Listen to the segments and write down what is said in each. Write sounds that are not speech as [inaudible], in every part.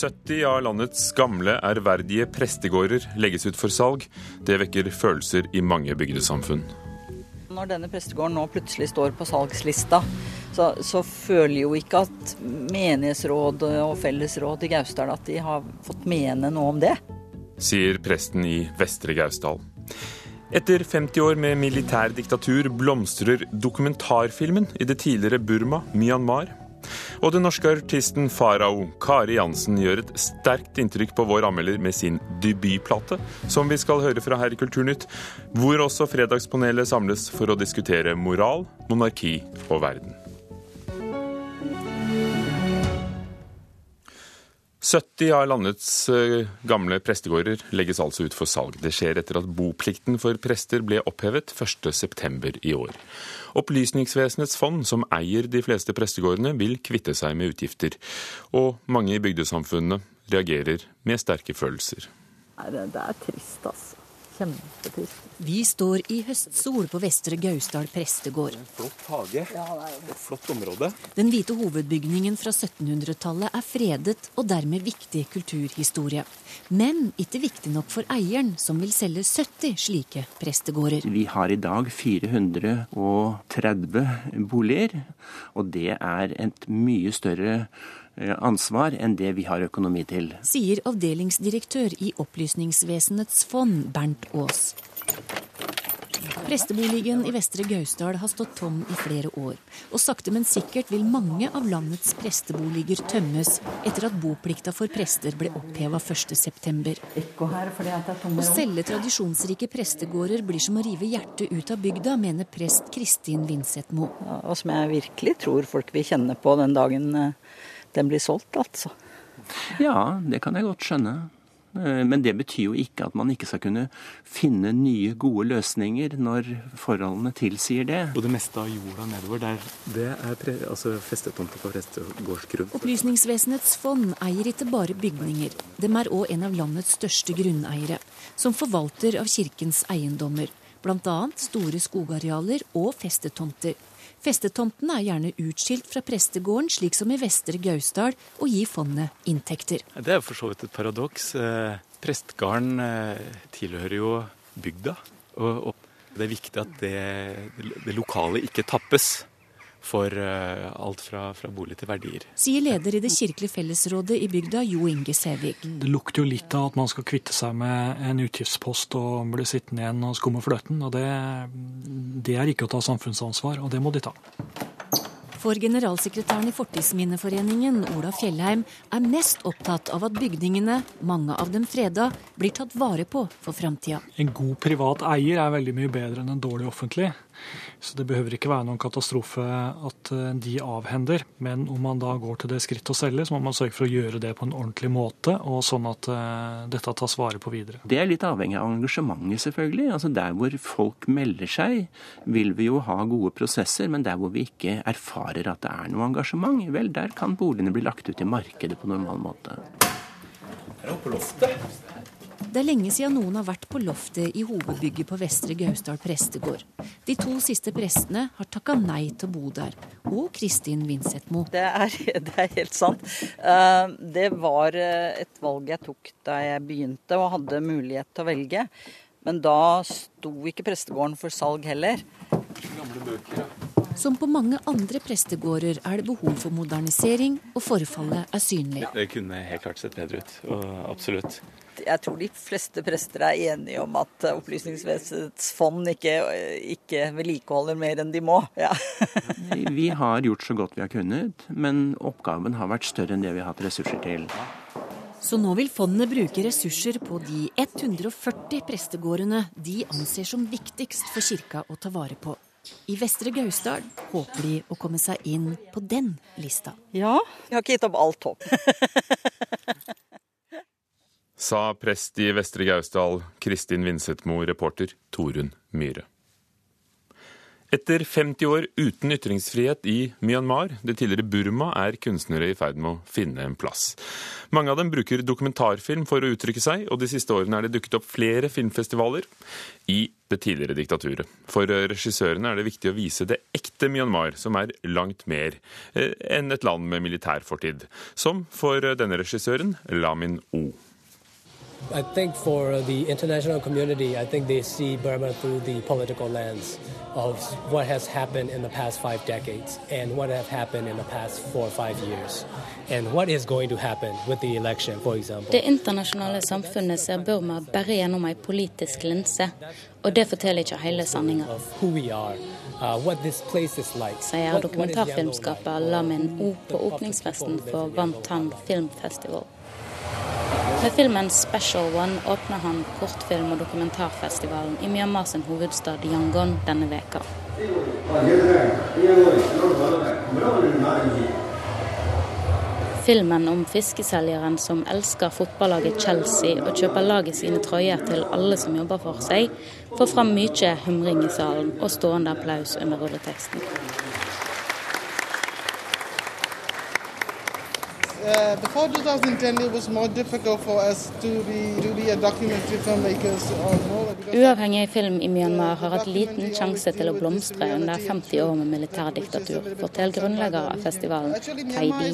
70 av landets gamle, ærverdige prestegårder legges ut for salg. Det vekker følelser i mange bygdesamfunn. Når denne prestegården nå plutselig står på salgslista, så, så føler jo ikke at menighetsrådet og fellesrådet i Gausdal at de har fått mene noe om det. Sier presten i Vestre Gausdal. Etter 50 år med militærdiktatur blomstrer dokumentarfilmen i det tidligere Burma, Myanmar. Og den norske artisten Farao Kari Jansen gjør et sterkt inntrykk på vår anmelder med sin debutplate, som vi skal høre fra her i Kulturnytt, hvor også Fredagspanelet samles for å diskutere moral, monarki og verden. 70 av landets eh, gamle prestegårder legges altså ut for salg. Det skjer etter at boplikten for prester ble opphevet 1.9. i år. Opplysningsvesenets fond, som eier de fleste prestegårdene, vil kvitte seg med utgifter. Og mange i bygdesamfunnene reagerer med sterke følelser. Det er trist, altså. Kjempetrist. Vi står i høstsol på Vestre Gausdal prestegård. Flott hage. Det. Flott område. Den hvite hovedbygningen fra 1700-tallet er fredet og dermed viktig kulturhistorie. Men ikke viktig nok for eieren, som vil selge 70 slike prestegårder. Vi har i dag 430 boliger, og det er et mye større ansvar enn det vi har økonomi til. Sier avdelingsdirektør i Opplysningsvesenets fond, Bernt Aas. Presteboligen i Vestre Gausdal har stått tom i flere år. Og sakte, men sikkert vil mange av landets presteboliger tømmes etter at boplikta for prester ble oppheva 1.9. Ekko her, fordi at det er tomme Å selge tradisjonsrike prestegårder blir som å rive hjertet ut av bygda, mener prest Kristin Vinsetmo. Ja, Og som jeg virkelig tror folk vil kjenne på den dagen eh, den blir solgt, altså. Ja, det kan jeg godt skjønne. Eh, Men det betyr jo ikke at man ikke skal kunne finne nye, gode løsninger når forholdene tilsier det. Og det meste av jorda nedover der, det er pre altså festetomter på prestegårdsgrunn. Opplysningsvesenets fond eier ikke bare bygninger. De er òg en av landets største grunneiere, som forvalter av kirkens eiendommer. Bl.a. store skogarealer og festetomter. Festetomtene er gjerne utskilt fra prestegården, slik som i Vestre Gausdal, og gir fondet inntekter. Det er for så vidt et paradoks. Eh, eh, tilhører jo bygda. Og det er viktig at det, det lokale ikke tappes for eh, alt fra, fra bolig til verdier. Sier leder i det kirkelige fellesrådet i bygda, Jo Inge Sævik. Det lukter jo litt av at man skal kvitte seg med en utgiftspost og bli sittende igjen og skumme fløten. og det, det er ikke å ta samfunnsansvar, og det må de ta. For generalsekretæren i Fortidsminneforeningen, Ola Fjellheim, er mest opptatt av at bygningene, mange av dem freda, blir tatt vare på for framtida. En god privat eier er veldig mye bedre enn en dårlig offentlig. Så det behøver ikke være noen katastrofe at eh, de avhender. Men om man da går til det skritt å selge, så må man sørge for å gjøre det på en ordentlig måte, og sånn at eh, dette tas vare på videre. Det er litt avhengig av engasjementet, selvfølgelig. Altså Der hvor folk melder seg, vil vi jo ha gode prosesser, men der hvor vi ikke erfarer at det er noe engasjement, vel, der kan boligene bli lagt ut i markedet på normal måte. Det er lenge siden noen har vært på loftet i hovedbygget på Vestre Gausdal prestegård. De to siste prestene har takka nei til å bo der. Og Kristin Vinsethmo. Det er, [laughs] det er helt sant. Eh, Det var eh, et valg jeg tok da jeg begynte og hadde mulighet til å velge. Men da sto ikke prestegården for salg heller. Som på mange andre prestegårder er det behov for modernisering, og forfallet er synlig. Det kunne helt klart sett bedre ut. Og absolutt. Jeg tror de fleste prester er enige om at Opplysningsvesenets fond ikke, ikke vedlikeholder mer enn de må. Ja. [laughs] Vi har gjort så godt vi har kunnet, men oppgaven har vært større enn det vi har hatt ressurser til. Så nå vil fondet bruke ressurser på de 140 prestegårdene de anser som viktigst for kirka å ta vare på. I Vestre Gausdal håper de å komme seg inn på den lista. ja. Jeg har ikke gitt opp alt håp. [laughs] Sa prest i Vestre Gausdal, Kristin Vinsethmo, reporter Torunn Myhre. Etter 50 år uten ytringsfrihet i Myanmar, det tidligere Burma, er kunstnere i ferd med å finne en plass. Mange av dem bruker dokumentarfilm for å uttrykke seg, og de siste årene er det dukket opp flere filmfestivaler i det tidligere diktaturet. For regissørene er det viktig å vise det ekte Myanmar, som er langt mer eh, enn et land med militærfortid. Som for denne regissøren, Lamin O. I think for the international community, I think they see Burma through the political lens of what has happened in the past five decades and what has happened in the past four or five years. And what is going to happen with the election, for example. Det internasjonale samfunnet ser Burma bare gjennom ei politisk linse, og det forteller ikke hele sanninga. Uh, Sier dokumentarfilmskaper Lamin O på åpningsfesten for Vantan filmfestival. Med filmen 'Special One' åpner han kortfilm- og dokumentarfestivalen i Myanmar sin hovedstad Yangon denne veka. Filmen om fiskeselgeren som elsker fotballaget Chelsea og kjøper laget sine trøyer til alle som jobber for seg, får fram mye humring i salen og stående applaus under rulleteksten. Uh, before 2010, it was more difficult for us to be, to be a documentary filmmakers. Uavhengig film i Myanmar har hatt liten sjanse til å blomstre under 50 år med militærdiktatur, forteller grunnlegger av festivalen, Taidi.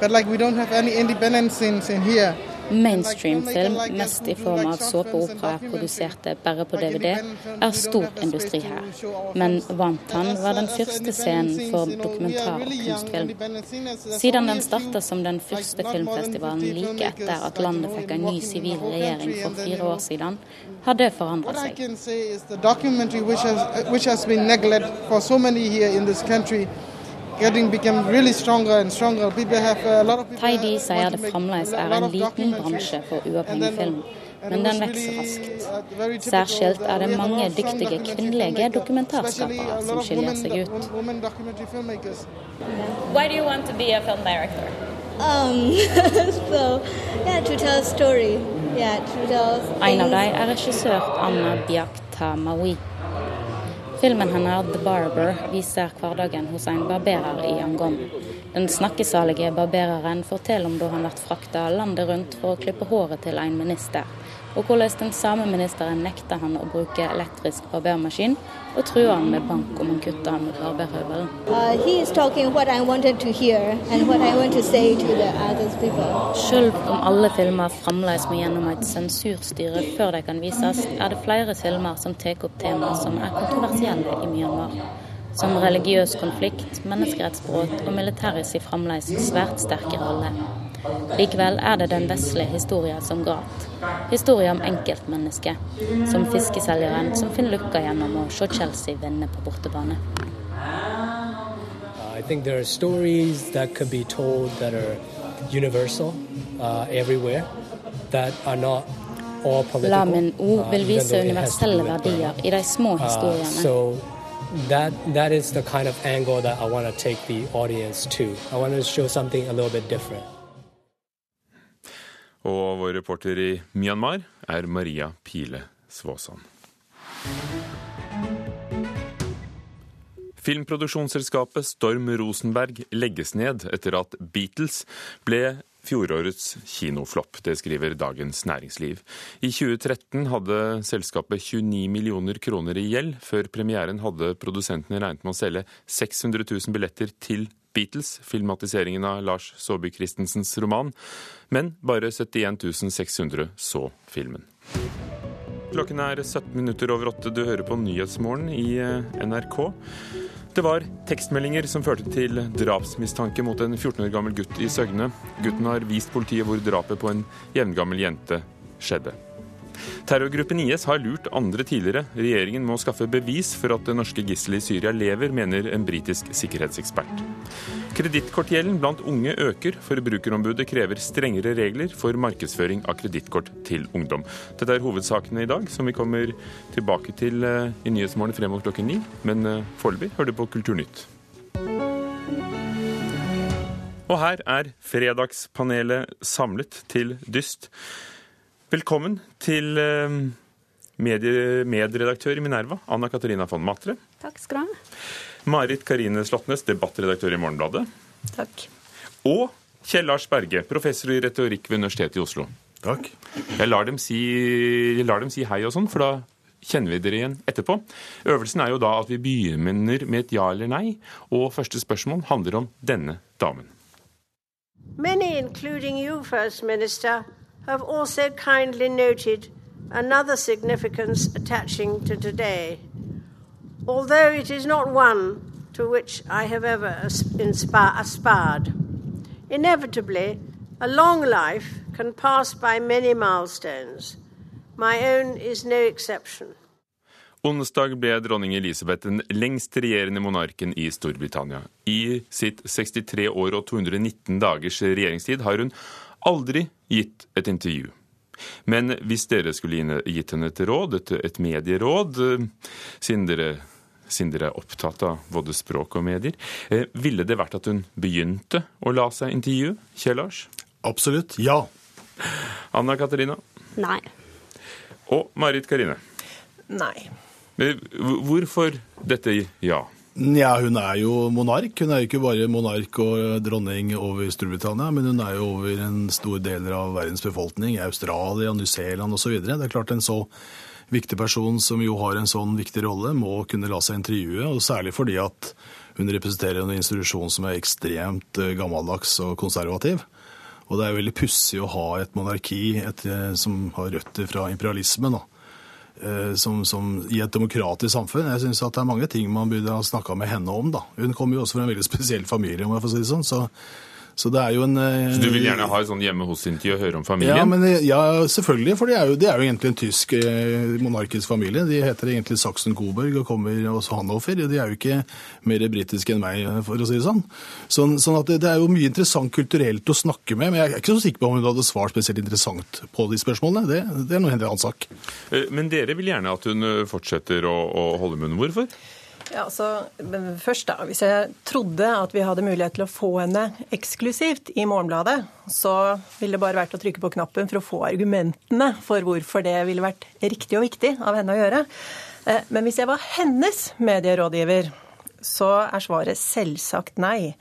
But like Mainstream-film, mest i form av såpeopera produserte bare på DVD, er stor industri her. Men Vantan var den første scenen for dokumentar- og kunstfilm. Siden den starta som den første filmfestivalen like etter at landet fikk en ny sivil regjering for fire år siden, har det forandret seg. Taidi sier det fremdeles er en liten bransje for uavhengig film, men den vokser raskt. Særskilt er det mange dyktige kvinnelige dokumentarskapere som skiller seg ut. Why do you want to be a film director? Um, [laughs] so, yeah, to tell a story. Yeah, en av dem er regissør Anna Biakta Maui. Filmen hennes 'The Barber' viser hverdagen hos en barberer i Yangon. Den snakkesalige barbereren forteller om da han blir frakta landet rundt for å klippe håret til en minister og hvordan den samme ministeren nekter han å bruke elektrisk barbermaskin, og truer han med bank om han kutter han med barberhøvelen. Uh, Selv om alle filmer fremdeles må gjennom et sensurstyre før de kan vises, er det flere filmer som tar opp temaer som er kontroversielle i Myanmar. Som religiøs konflikt, menneskerettsbrudd og militæret i fremdeles svært sterke rolle. Likevel er det den vesle historien som gråt. Historien om enkeltmennesket, som fiskeselgeren som finner lukka gjennom å se Chelsea vinne på bortebane. I think there are stories that could be told that are universal uh, everywhere, that are not all political. Lamin O vil vise universelle verdier i de små uh, historiene. So that that is the kind of angle that I want to take the audience to. I want to show something a little bit different. Og vår reporter i Myanmar er Maria Pile Svåsand. Filmproduksjonsselskapet Storm Rosenberg legges ned etter at Beatles ble fjorårets kinoflopp. Det skriver Dagens Næringsliv. I 2013 hadde selskapet 29 millioner kroner i gjeld. Før premieren hadde produsentene regnet med å selge 600 000 billetter til Beatles, filmatiseringen av Lars Saabye Christensens roman, men bare 71 600 så filmen. Klokken er 17 minutter over åtte. Du hører på Nyhetsmorgen i eh, NRK. Det var tekstmeldinger som førte til drapsmistanke mot en 14 år gammel gutt i Søgne. Gutten har vist politiet hvor drapet på en jevngammel jente skjedde. Terrorgruppen IS har lurt andre tidligere. Regjeringen må skaffe bevis for at det norske gisselet i Syria lever, mener en britisk sikkerhetsekspert. Kredittkortgjelden blant unge øker. Forbrukerombudet krever strengere regler for markedsføring av kredittkort til ungdom. Dette er hovedsakene i dag, som vi kommer tilbake til eh, i Nyhetsmorgen frem mot klokken ni. Men eh, foreløpig hører du på Kulturnytt. Og her er Fredagspanelet samlet til dyst. Velkommen til medie, medredaktør i Minerva, Anna Katarina von Matre. Takk skal du ha. Marit Karine Slåttnes, debattredaktør i Morgenbladet. Takk. Og Kjell Lars Berge, professor i retorikk ved Universitetet i Oslo. Takk. Jeg lar dem si, lar dem si hei og sånn, for da kjenner vi dere igjen etterpå. Øvelsen er jo da at vi begynner med et ja eller nei, og første spørsmål handler om denne damen. Many, including you, First Minister, have also kindly noted another significance attaching to today. Although it is not one to which I have ever aspired. Inevitably, a long life can pass by many milestones. My own is no exception. Onsdag ble dronning Elisabeth den lengst regjerende monarken i Storbritannia. I sitt 63 år og 219 dagers regjeringstid har hun aldri gitt et intervju. Men hvis dere skulle gitt henne et råd, et, et medieråd, eh, siden dere, siden dere, er opptatt av både språk og medier, eh, ville det vært at hun begynte å la seg intervjue? Kjell Lars? Absolutt. Ja. Anna Katarina? Nei. Og Marit Karine? Nei. Hvorfor dette ja? Ja, Hun er jo monark. Hun er jo ikke bare monark og dronning over Storbritannia, men hun er jo over en stor del av verdens befolkning. Australia, New Zealand osv. Det er klart en så viktig person som jo har en sånn viktig rolle, må kunne la seg intervjue. og Særlig fordi at hun representerer en institusjon som er ekstremt eh, gammeldags og konservativ. Og det er veldig pussig å ha et monarki et, eh, som har røtter fra imperialismen. da som, som, i et demokratisk samfunn. Jeg syns det er mange ting man burde ha snakka med henne om. da. Hun kommer jo også fra en veldig spesiell familie, om jeg får si det sånn. så så det er jo en... Eh, så du vil gjerne ha et sånt hjemme hos Sinti og høre om familien? Ja, men, eh, ja selvfølgelig. For det er, jo, det er, jo, egentlig en tysk eh, monarkisk familie. De heter egentlig Saksen-Coburg og kommer også Hannover. De er jo ikke mer britiske enn meg, for å si det sånn. Sånn, sånn at det, det, er jo mye interessant kulturelt å snakke med. Men jeg er ikke så sikker på om hun hadde svart spesielt interessant på de spørsmålene. Det, det er noe helt annen sak. Men dere vil gjerne at hun fortsetter å, å holde munn. Hvorfor? Ja, altså, først da, Hvis jeg trodde at vi hadde mulighet til å få henne eksklusivt i Morgenbladet, så ville det bare vært å trykke på knappen for å få argumentene for hvorfor det ville vært riktig og viktig av henne å gjøre. Eh, men hvis jeg var hennes medierådgiver, så er svaret selvsagt nei.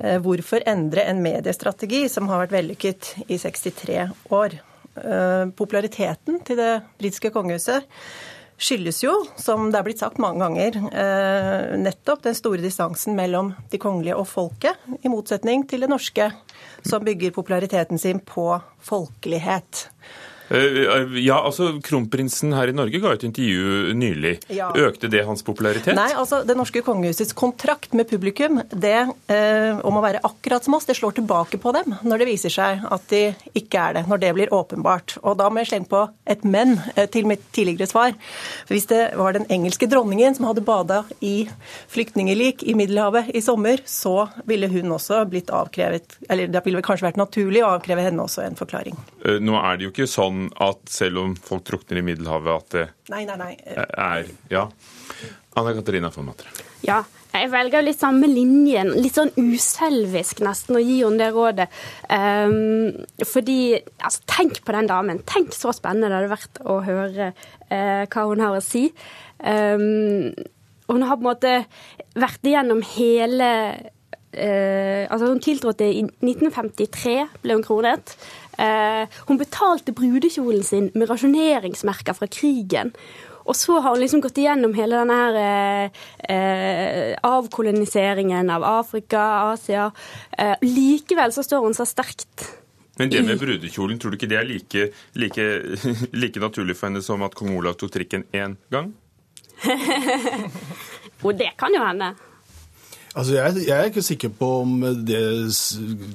Eh, hvorfor endre en mediestrategi som har vært vellykket i 63 år? Eh, populariteten til det britiske kongehuset skyldes jo, som det er blitt sagt mange ganger, eh, nettopp den store distansen mellom de kongelige og folket, i motsetning til det norske, som bygger populariteten sin på folkelighet. Eh, ja, altså Kronprinsen her i Norge ga et intervju nylig. Ja. Økte det hans popularitet? Nei, altså det norske kongehusets kontrakt med publikum det eh, om å være akkurat som oss, det slår tilbake på dem når det viser seg at de ikke er det. Når det blir åpenbart. Og da må jeg slenge på et men eh, til mitt tidligere svar. For Hvis det var den engelske dronningen som hadde bada i flyktningelik i Middelhavet i sommer, så ville hun også blitt avkrevet Eller det ville kanskje vært naturlig å avkreve henne også en forklaring. Eh, nå er det jo ikke sånn at selv om folk drukner i Middelhavet, at det nei, nei, nei. er Ja. Anna Katarina von Matre. Ja, jeg velger litt samme linjen. Litt sånn uselvisk nesten å gi henne det rådet. Um, fordi altså, Tenk på den damen. Tenk så spennende det hadde vært å høre uh, hva hun har å si. Um, hun har på en måte vært igjennom hele uh, Altså, hun tiltrådte i 1953, ble hun kronet. Eh, hun betalte brudekjolen sin med rasjoneringsmerker fra krigen. Og så har hun liksom gått igjennom hele denne her, eh, eh, avkoloniseringen av Afrika, Asia. Eh, likevel så står hun så sterkt. Men det med brudekjolen, tror du ikke det er like, like, [laughs] like naturlig for henne som at kong Olav tok trikken én gang? [laughs] Og det kan jo hende. Altså jeg, jeg, er ikke sikker på om det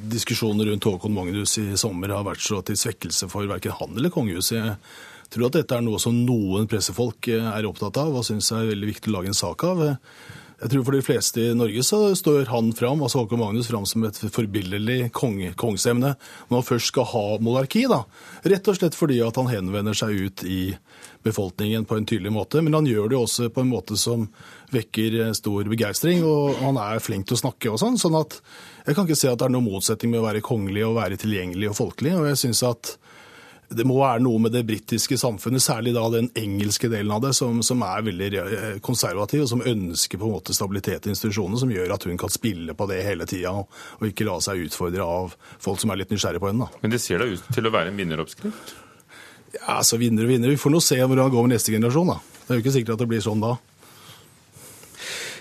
diskusjonen rundt Håkon Magnus i sommer har vært så til svekkelse for verken han eller kongehuset. Jeg tror at dette er noe som noen pressefolk er opptatt av og syns er veldig viktig å lage en sak av. Jeg tror For de fleste i Norge så står han fram, altså Håkon Magnus fram som et forbilledlig kong, kongsemne når han først skal ha monarki. da. Rett og slett fordi at han henvender seg ut i befolkningen på en tydelig måte. Men han gjør det også på en måte som vekker stor begeistring, og han er flink til å snakke og sånn. sånn at jeg kan ikke se at det er noen motsetning med å være kongelig og være tilgjengelig og folkelig. og jeg synes at det må være noe med det britiske samfunnet, særlig da den engelske delen av det, som, som, er veldig konservativ, og som ønsker på en måte stabilitet i institusjonene, som gjør at hun kan spille på det hele tida, og, og, ikke la seg utfordre av folk som er litt nysgjerrige på henne. Da. Men det ser da ut til å være en vinneroppskrift? Ja, så vinner og vinner. Vi får nå se hvordan det går med neste generasjon, da. Det er jo ikke sikkert at det blir sånn da.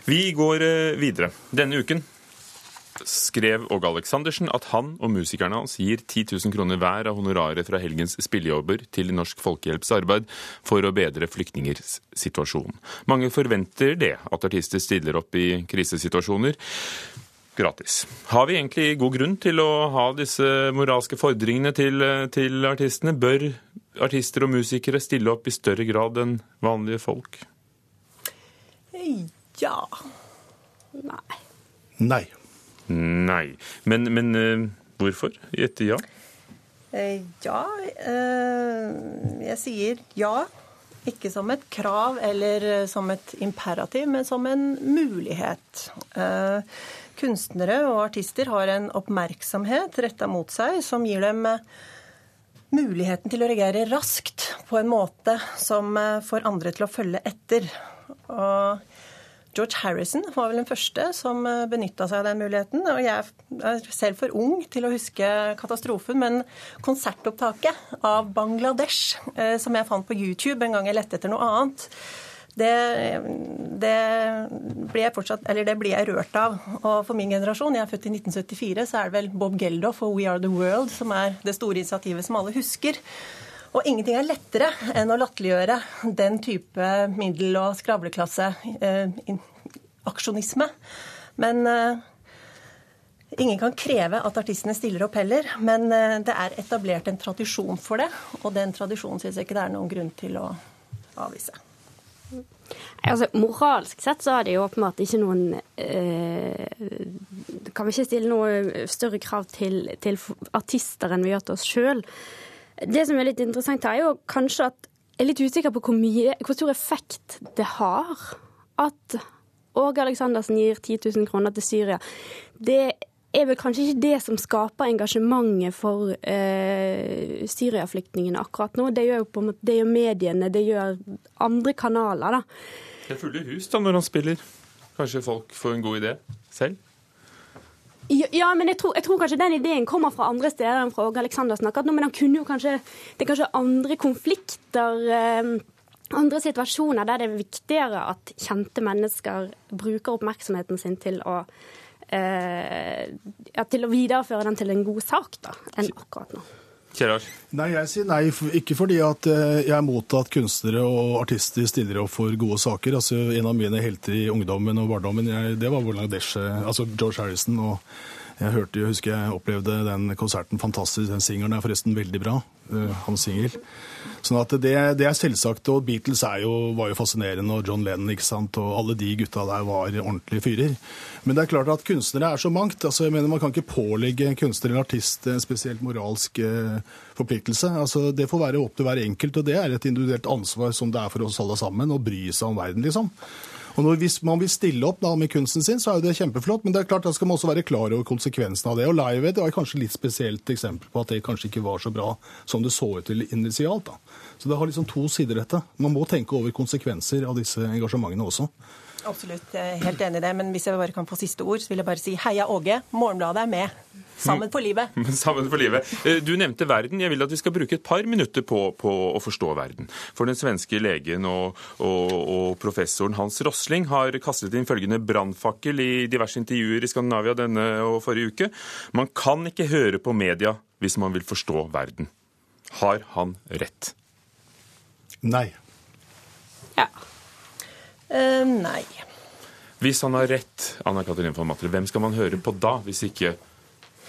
Vi går eh, videre. Denne uken skrev Åge Aleksandersen at han og musikerne hans gir 10 000 kroner hver av honoraret fra helgens spillejobber til Norsk Folkehjelps arbeid for å bedre flyktningers situasjon. Mange forventer det, at artister stiller opp i krisesituasjoner gratis. Har vi egentlig god grunn til å ha disse moralske fordringene til, til artistene? Bør artister og musikere stille opp i større grad enn vanlige folk? Ja. Nei. Nei. Nei. Men, men uh, hvorfor gjette ja? Uh, ja uh, Jeg sier ja. Ikke som et krav eller som et imperativ, men som en mulighet. Kunstnere og artister har en oppmerksomhet retta mot seg som gir dem muligheten til å reagere raskt på en måte som får andre til å følge etter. Og George Harrison var vel den første som eh, benytta seg av den muligheten. Og jeg er selv for ung til å huske katastrofen, men konsertopptaket av Bangladesh, eh, som jeg fant på YouTube en gang jeg lette etter noe annet, det, det, blir jeg fortsatt, eller det blir jeg rørt av. Og for min generasjon, jeg er født i 1974, så er det vel Bob Geldof og We Are The World som er det store initiativet som alle husker. Og ingenting er lettere enn å latterliggjøre den type middel- og skravleklasse eh. Men eh, ingen kan kreve at artistene stiller opp heller. Men eh, det er etablert en tradisjon for det, og den tradisjonen syns jeg ikke det er noen grunn til å avvise. Altså, moralsk sett så er det jo åpenbart ikke noen eh, Kan vi ikke stille noe større krav til, til artister enn vi gjør til oss sjøl. Det som er litt interessant her, er jo kanskje at jeg er litt usikker på hvor, mye, hvor stor effekt det har at Åge Aleksandersen gir 10 000 kroner til Syria. Det er vel kanskje ikke det som skaper engasjementet for eh, Syria-flyktningene akkurat nå. Det gjør jo det gjør mediene, det gjør andre kanaler, da. Det er fulle hus da når han spiller. Kanskje folk får en god idé selv? Ja, men jeg tror, jeg tror, kanskje den ideen kommer fra andre steder enn fra Åge Aleksandersen akkurat nå. Men han kunne jo kanskje Det er kanskje andre konflikter, eh, andre situasjoner der det er viktigere at kjente mennesker bruker oppmerksomheten sin til å eh, ja, til å videreføre den til en god sak, da, enn akkurat nå. Kjærar? Nei, jeg sier nei, ikke fordi at eh, jeg er mot at kunstnere og artister stiller opp for gode saker. Altså, En av mine helter i ungdommen og barndommen, jeg, det var Bangladesh, altså George Harrison. og jeg hørte, jeg husker jeg opplevde den konserten fantastisk. Den singelen er forresten veldig bra. Uh, hans singel. Sånn at det, det, er selvsagt. Og Beatles jo, var jo fascinerende, og John Lennon ikke sant? og alle de gutta der var ordentlige fyrer. Men det er klart at kunstnere er så mangt. altså jeg mener Man kan ikke pålegge kunstner eller artist en spesielt moralsk uh, forpliktelse. altså Det får være opp til hver enkelt, og det er et individuelt ansvar som det er for oss alle sammen, å bry seg om verden, liksom. Og når, Hvis man vil stille opp da, med kunsten sin, så er jo det kjempeflott, men det er klart da skal man også være klar over konsekvensene av det. Og Live Aid var kanskje litt spesielt eksempel på at det kanskje ikke var så bra som det så ut til initialt. da. Så det har liksom to sider, dette. Man må tenke over konsekvenser av disse engasjementene også. Absolutt, helt enig i det. Men hvis jeg bare kan få siste ord, så vil jeg bare si heia Åge. Morgenbladet er med. Sammen for livet. [laughs] Sammen for livet. Eh, du nevnte verden. Jeg vil at vi skal bruke et par minutter på, på å forstå verden. For den svenske legen og, og, og professoren Hans Rosling har kastet inn følgende brannfakkel i diverse intervjuer i Skandinavia denne og forrige uke. Man kan ikke høre på media hvis man vil forstå verden. Har han rett? Nei. Ja. Uh, nei. Hvis han har rett, Anna Katarina von Matre, hvem skal man høre på da, hvis ikke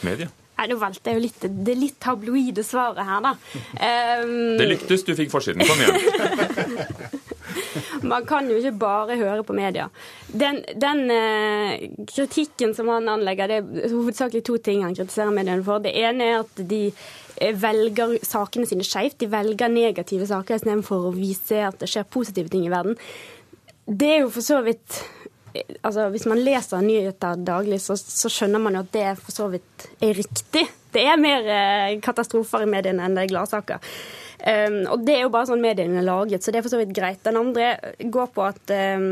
media? Nei, Nå valgte jeg jo litt det litt tabloide svaret her, da. Um, det lyktes, du fikk forsiden. Kom igjen. Man kan jo ikke bare høre på media. Den, den eh, kritikken som han anlegger, det er hovedsakelig to ting han kritiserer mediene for. Det ene er at de eh, velger sakene sine skeivt. De velger negative saker istedenfor å vise at det skjer positive ting i verden. Det er jo for så vidt altså, Hvis man leser nyheter daglig, så, så, skjønner man jo at det for så vidt er riktig. Det er mer eh, katastrofer i mediene enn det er gladsaker. Um, og det er jo bare sånn mediene er laget, så det er for så vidt greit. Den andre går på at um,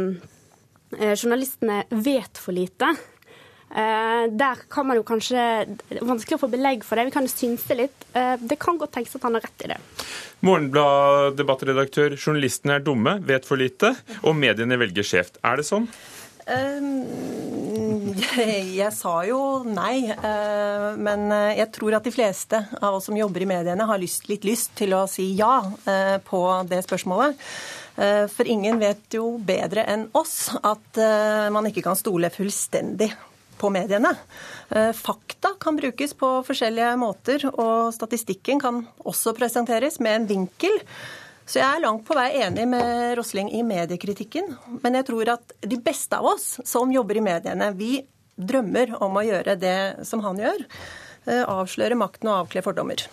journalistene vet for lite. Uh, der kan man jo kanskje Vanskelig å få belegg for det. Vi kan jo synse litt. Uh, det kan godt tenkes at han har rett i det. Morgenblad-debattredaktør, journalistene er dumme, vet for lite, og mediene velger skjevt. Er det sånn? Um, [laughs] jeg sa jo nei, uh, men jeg tror at de fleste av oss som jobber i mediene, har lyst, litt lyst til å si ja uh, på det spørsmålet. Uh, for ingen vet jo bedre enn oss at man ikke kan stole fullstendig på mediene. Fakta kan brukes på forskjellige måter, og statistikken kan også presenteres med en vinkel så jeg er langt på vei enig med Rosling i mediekritikken. Men jeg tror at de beste av oss som jobber i mediene, vi drømmer om å gjøre det som han gjør. Eh, avsløre makten og avkle fordommer.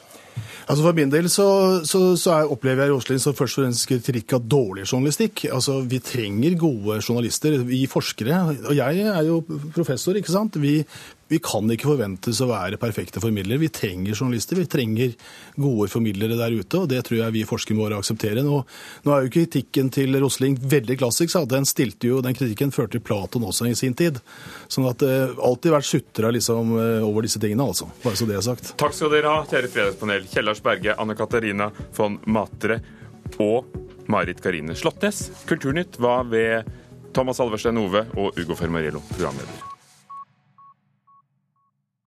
Altså For min del så, så, så er, opplever jeg Rosling som først og fremst kritikk av dårlig journalistikk. Altså Vi trenger gode journalister, vi forskere. Og jeg er jo professor, ikke sant. Vi, vi kan ikke forventes å være perfekte formidlere. Vi trenger journalister, vi trenger gode formidlere der ute, og det tror jeg vi forskere må akseptere. Nå, nå er jo kritikken til Rosling veldig klassisk. Så den, jo, den kritikken førte til Platon også i sin tid. Sånn at det uh, alltid vært sutra liksom, uh, over disse tingene, altså. Bare så det er sagt. Takk skal dere ha, kjære fredagspanel. Kjellars Berge, Anne Katarina von Matre og Marit Karine Slåttnes. Kulturnytt var ved Thomas Alverstein Ove og Ugo Fermarello, programleder.